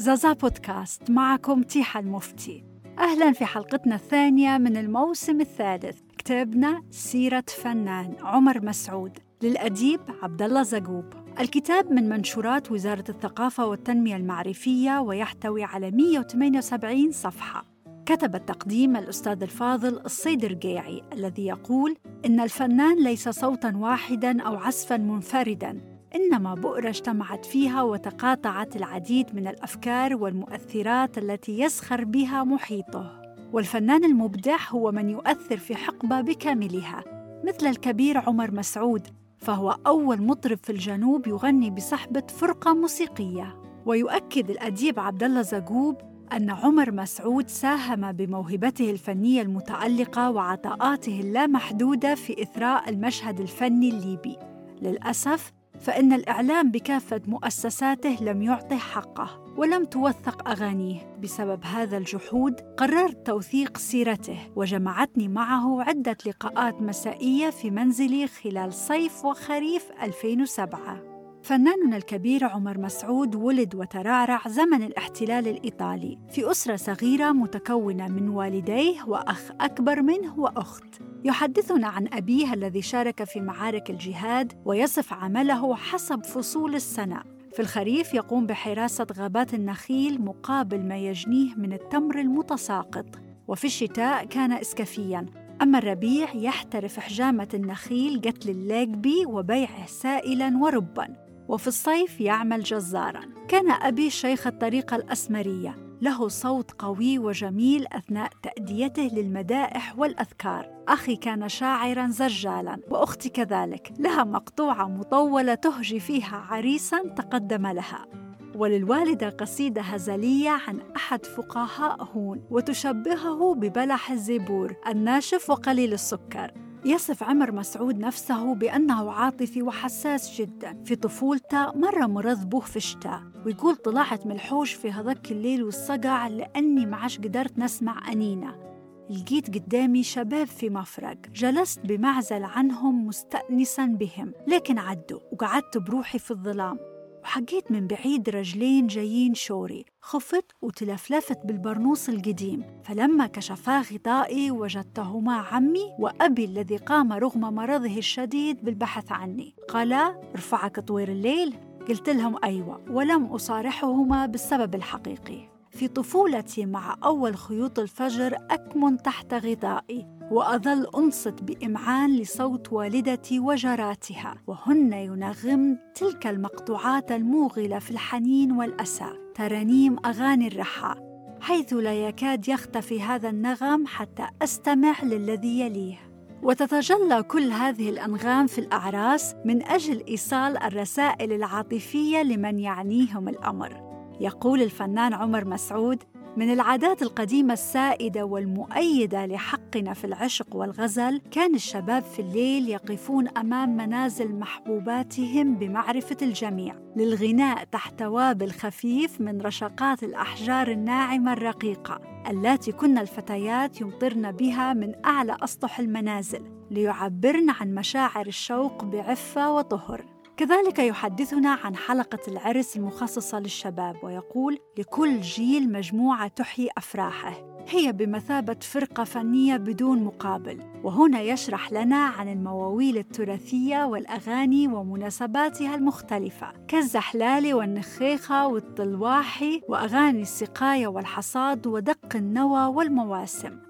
زازا بودكاست معكم تيحة المفتي. أهلا في حلقتنا الثانية من الموسم الثالث. كتابنا سيرة فنان عمر مسعود للأديب عبد الله زقوب. الكتاب من منشورات وزارة الثقافة والتنمية المعرفية ويحتوي على 178 صفحة. كتب التقديم الأستاذ الفاضل الصيد الرقيعي الذي يقول إن الفنان ليس صوتاً واحداً أو عزفاً منفرداً. إنما بؤرة اجتمعت فيها وتقاطعت العديد من الأفكار والمؤثرات التي يسخر بها محيطه. والفنان المبدع هو من يؤثر في حقبة بكاملها مثل الكبير عمر مسعود فهو أول مطرب في الجنوب يغني بصحبة فرقة موسيقية. ويؤكد الأديب عبد الله زقوب أن عمر مسعود ساهم بموهبته الفنية المتألقة وعطاءاته اللامحدودة في إثراء المشهد الفني الليبي. للأسف فإن الإعلام بكافة مؤسساته لم يعطه حقه ولم توثق أغانيه. بسبب هذا الجحود قررت توثيق سيرته وجمعتني معه عدة لقاءات مسائية في منزلي خلال صيف وخريف 2007 فناننا الكبير عمر مسعود ولد وترعرع زمن الاحتلال الإيطالي في أسرة صغيرة متكونة من والديه وأخ أكبر منه وأخت. يحدثنا عن أبيه الذي شارك في معارك الجهاد ويصف عمله حسب فصول السنة. في الخريف يقوم بحراسة غابات النخيل مقابل ما يجنيه من التمر المتساقط. وفي الشتاء كان إسكافياً. أما الربيع يحترف حجامة النخيل قتل اللاقبي وبيعه سائلاً ورباً. وفي الصيف يعمل جزارا. كان أبي شيخ الطريقة الأسمرية. له صوت قوي وجميل أثناء تأديته للمدائح والأذكار. أخي كان شاعرا زجالا وأختي كذلك. لها مقطوعة مطولة تهجي فيها عريسا تقدم لها. وللوالدة قصيدة هزلية عن أحد فقهاء هون وتشبهه ببلح الزبور الناشف وقليل السكر. يصف عمر مسعود نفسه بأنه عاطفي وحساس جدا. في طفولته مرة مرض بوه في الشتاء ويقول طلعت من الحوش في هذاك الليل والصقع لأني معش قدرت نسمع أنينة. لقيت قدامي شباب في مفرق. جلست بمعزل عنهم مستأنسا بهم لكن عدوا وقعدت بروحي في الظلام. وحقيت من بعيد رجلين جايين شوري خفت وتلفلفت بالبرنوس القديم. فلما كشفا غطائي وجدتهما عمي وأبي الذي قام رغم مرضه الشديد بالبحث عني. قالا ارفعك طوير الليل؟ قلت لهم أيوة. ولم أصارحهما بالسبب الحقيقي. في طفولتي مع أول خيوط الفجر أكمن تحت غطائي وأظل أنصت بإمعان لصوت والدتي وجراتها وهن ينغمن تلك المقطوعات الموغلة في الحنين والأسى ترانيم أغاني الرحى حيث لا يكاد يختفي هذا النغم حتى أستمع للذي يليه. وتتجلى كل هذه الأنغام في الأعراس من أجل إيصال الرسائل العاطفية لمن يعنيهم الأمر. يقول الفنان عمر مسعود من العادات القديمة السائدة والمؤيدة لحقنا في العشق والغزل كان الشباب في الليل يقفون أمام منازل محبوباتهم بمعرفة الجميع للغناء تحت وابل خفيف من رشقات الأحجار الناعمة الرقيقة اللاتي كن الفتيات يمطرن بها من أعلى أسطح المنازل ليعبرن عن مشاعر الشوق بعفة وطهر. كذلك يحدثنا عن حلقة العرس المخصصة للشباب ويقول لكل جيل مجموعة تحيي أفراحه. هي بمثابة فرقة فنية بدون مقابل. وهنا يشرح لنا عن المواويل التراثية والأغاني ومناسباتها المختلفة كالزحلال والنخيخة والطلواحي وأغاني السقاية والحصاد ودق النوى والمواسم.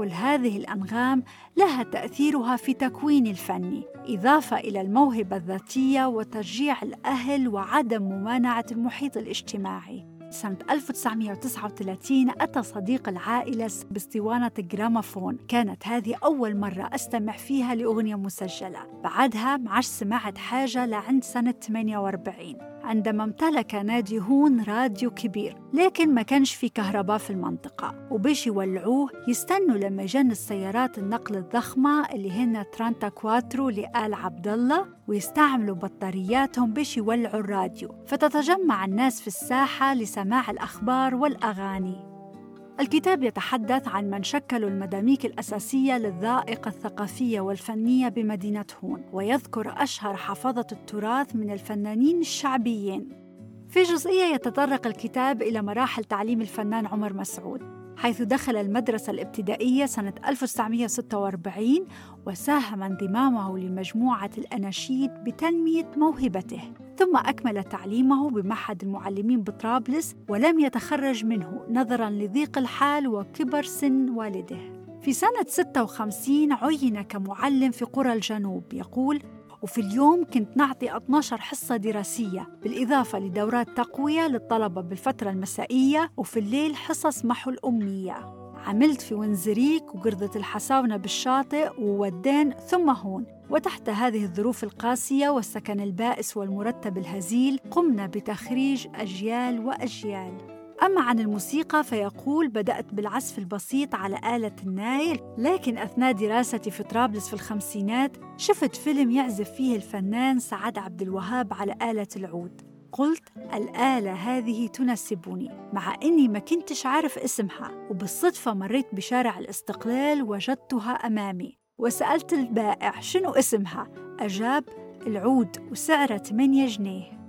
كل هذه الأنغام لها تأثيرها في تكوين الفني إضافة إلى الموهبة الذاتية وتشجيع الأهل وعدم ممانعة المحيط الاجتماعي. سنة 1939 أتى صديق العائلة باسطوانة جرامافون. كانت هذه أول مرة أستمع فيها لأغنية مسجلة. بعدها معش سمعت حاجة لعند سنة 48 عندما امتلك نادي هون راديو كبير لكن ما كانش في كهرباء في المنطقة. وبيش يولعوه يستنوا لما جن السيارات النقل الضخمة اللي هن trentaquattro لآل عبد الله ويستعملوا بطارياتهم بيش يولعوا الراديو. فتتجمع الناس في الساحة لسماع الأخبار والأغاني. الكتاب يتحدث عن من شكلوا المداميك الأساسية للذائقة الثقافية والفنية بمدينة هون ويذكر أشهر حفظة التراث من الفنانين الشعبيين. في جزئية يتطرق الكتاب إلى مراحل تعليم الفنان عمر مسعود. حيث دخل المدرسة الابتدائية سنة 1946 وساهم انضمامه لمجموعة الأناشيد بتنمية موهبته ثم أكمل تعليمه بمعهد المعلمين بطرابلس ولم يتخرج منه نظراً لضيق الحال وكبر سن والده. في سنة 56 عين كمعلم في قرى الجنوب يقول وفي اليوم كنت نعطي 12 حصة دراسية بالإضافة لدورات تقوية للطلبة بالفترة المسائية وفي الليل حصص محو الأمية. عملت في ونزريك وقرضة الحساونة بالشاطئ وودين ثم هون. وتحت هذه الظروف القاسية والسكن البائس والمرتب الهزيل قمنا بتخريج أجيال وأجيال. أما عن الموسيقى فيقول بدأت بالعزف البسيط على آلة النايل لكن أثناء دراستي في طرابلس في الخمسينات شفت فيلم يعزف فيه الفنان سعد عبد الوهاب على آلة العود. قلت الآلة هذه تناسبني مع إني ما كنتش عارف اسمها وبالصدفة مريت بشارع الاستقلال وجدتها أمامي. وسألت البائع شنو اسمها؟ أجاب العود وسعرها 8 جنيه.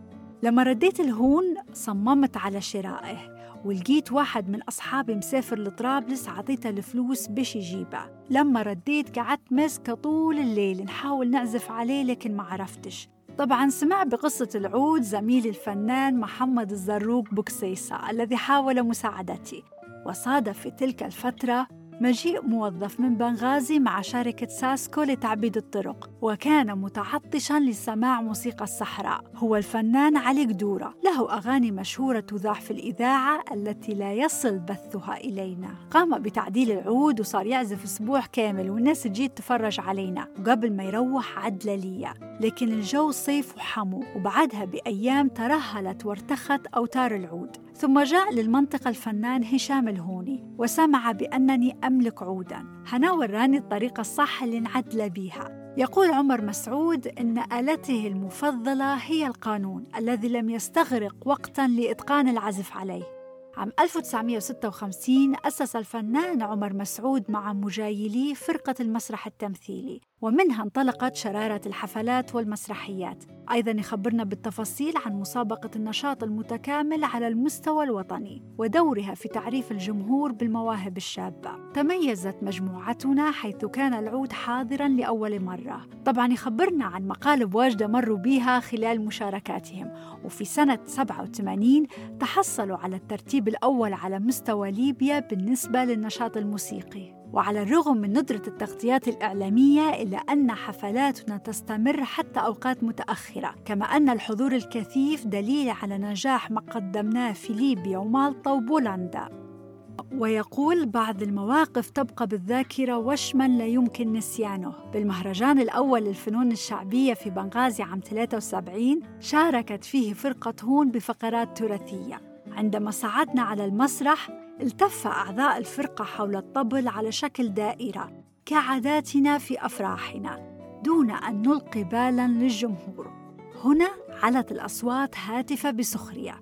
لما رديت الهون صممت على شرائه. ولقيت واحد من أصحابي مسافر لطرابلس عطيته الفلوس بش يجيبها. لما رديت قعدت ماسكة طول الليل نحاول نعزف عليه لكن ما عرفتش. طبعا سمع بقصة العود زميلي الفنان محمد الزروق بوكسيسة الذي حاول مساعدتي. وصادف في تلك الفترة مجيء موظف من بنغازي مع شركة ساسكو لتعبيد الطرق وكان متعطشا لسماع موسيقى الصحراء. هو الفنان علي قدورة. له أغاني مشهورة تذاع في الإذاعة التي لا يصل بثها إلينا. قام بتعديل العود وصار يعزف أسبوع كامل والناس تجي تتفرج علينا وقبل ما يروح عد ليا لكن الجو صيف وحمو وبعدها بأيام ترهلت وارتخت أوتار العود. ثم جاء للمنطقة الفنان هشام الهوني وسمع بأنني أملك عودا. هنا وراني الطريقة الصح اللي نعدل بيها يقول عمر مسعود إن آلته المفضلة هي القانون الذي لم يستغرق وقتا لإتقان العزف عليه. عام 1956 أسس الفنان عمر مسعود مع مجايليه فرقة المسرح التمثيلي. ومنها انطلقت شرارة الحفلات والمسرحيات. أيضا يخبرنا بالتفاصيل عن مسابقة النشاط المتكامل على المستوى الوطني ودورها في تعريف الجمهور بالمواهب الشابة. تميزت مجموعتنا حيث كان العود حاضرا لأول مرة. طبعا يخبرنا عن مقالب واجدة مروا بها خلال مشاركاتهم. وفي سنة 87 تحصلوا على الترتيب الأول على مستوى ليبيا بالنسبة للنشاط الموسيقي. وعلى الرغم من ندرة التغطيات الإعلامية إلا أن حفلاتنا تستمر حتى أوقات متأخرة كما أن الحضور الكثيف دليل على نجاح ما قدمناه في ليبيا ومالطا وبولندا ويقول بعض المواقف تبقى بالذاكرة وشما لا يمكن نسيانه. بالمهرجان الأول للفنون الشعبية في بنغازي عام 73 شاركت فيه فرقة هون بفقرات تراثية عندما صعدنا على المسرح التف أعضاء الفرقة حول الطبل على شكل دائرة كعاداتنا في أفراحنا دون أن نلقي بالا للجمهور. هنا علت الأصوات هاتفة بسخرية.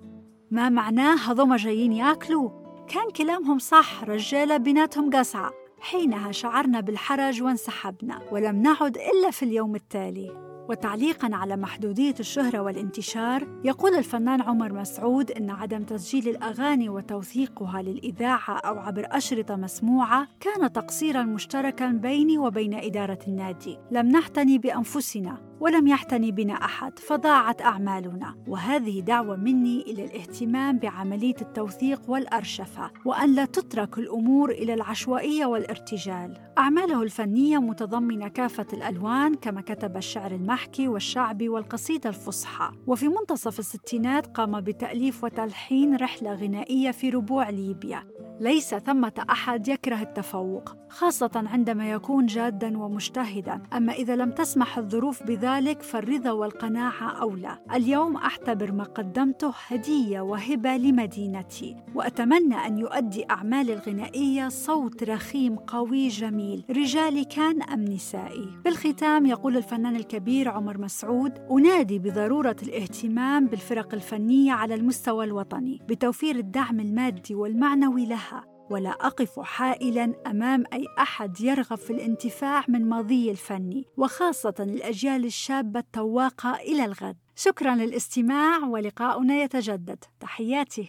ما معناه هذوما جايين ياكلوا؟ كان كلامهم صح رجالة بيناتهم قصعة حينها شعرنا بالحرج وانسحبنا ولم نعد إلا في اليوم التالي. وتعليقا على محدودية الشهرة والانتشار يقول الفنان عمر مسعود أن عدم تسجيل الأغاني وتوثيقها للإذاعة أو عبر أشرطة مسموعة كان تقصيرا مشتركا بيني وبين إدارة النادي. لم نعتني بأنفسنا. ولم يعتني بنا أحد فضاعت أعمالنا. وهذه دعوة مني إلى الاهتمام بعملية التوثيق والأرشفة وأن لا تترك الأمور إلى العشوائية والارتجال. أعماله الفنية متضمنة كافة الألوان كما كتب الشعر المحكي والشعبي والقصيدة الفصحى. وفي منتصف الستينات قام بتأليف وتلحين رحلة غنائية في ربوع ليبيا. ليس ثمة أحد يكره التفوق، خاصة عندما يكون جادا ومجتهدا، أما إذا لم تسمح الظروف بذلك فالرضا والقناعة أولى. اليوم أعتبر ما قدمته هدية وهبة لمدينتي، وأتمنى أن يؤدي أعمالي الغنائية صوت رخيم قوي جميل، رجالي كان أم نسائي. بالختام يقول الفنان الكبير عمر مسعود: أنادي بضرورة الاهتمام بالفرق الفنية على المستوى الوطني، بتوفير الدعم المادي والمعنوي لها ولا أقف حائلا أمام أي أحد يرغب في الانتفاع من ماضي الفني وخاصة الأجيال الشابة التواقة إلى الغد. شكرا للاستماع ولقاؤنا يتجدد. تحياتي.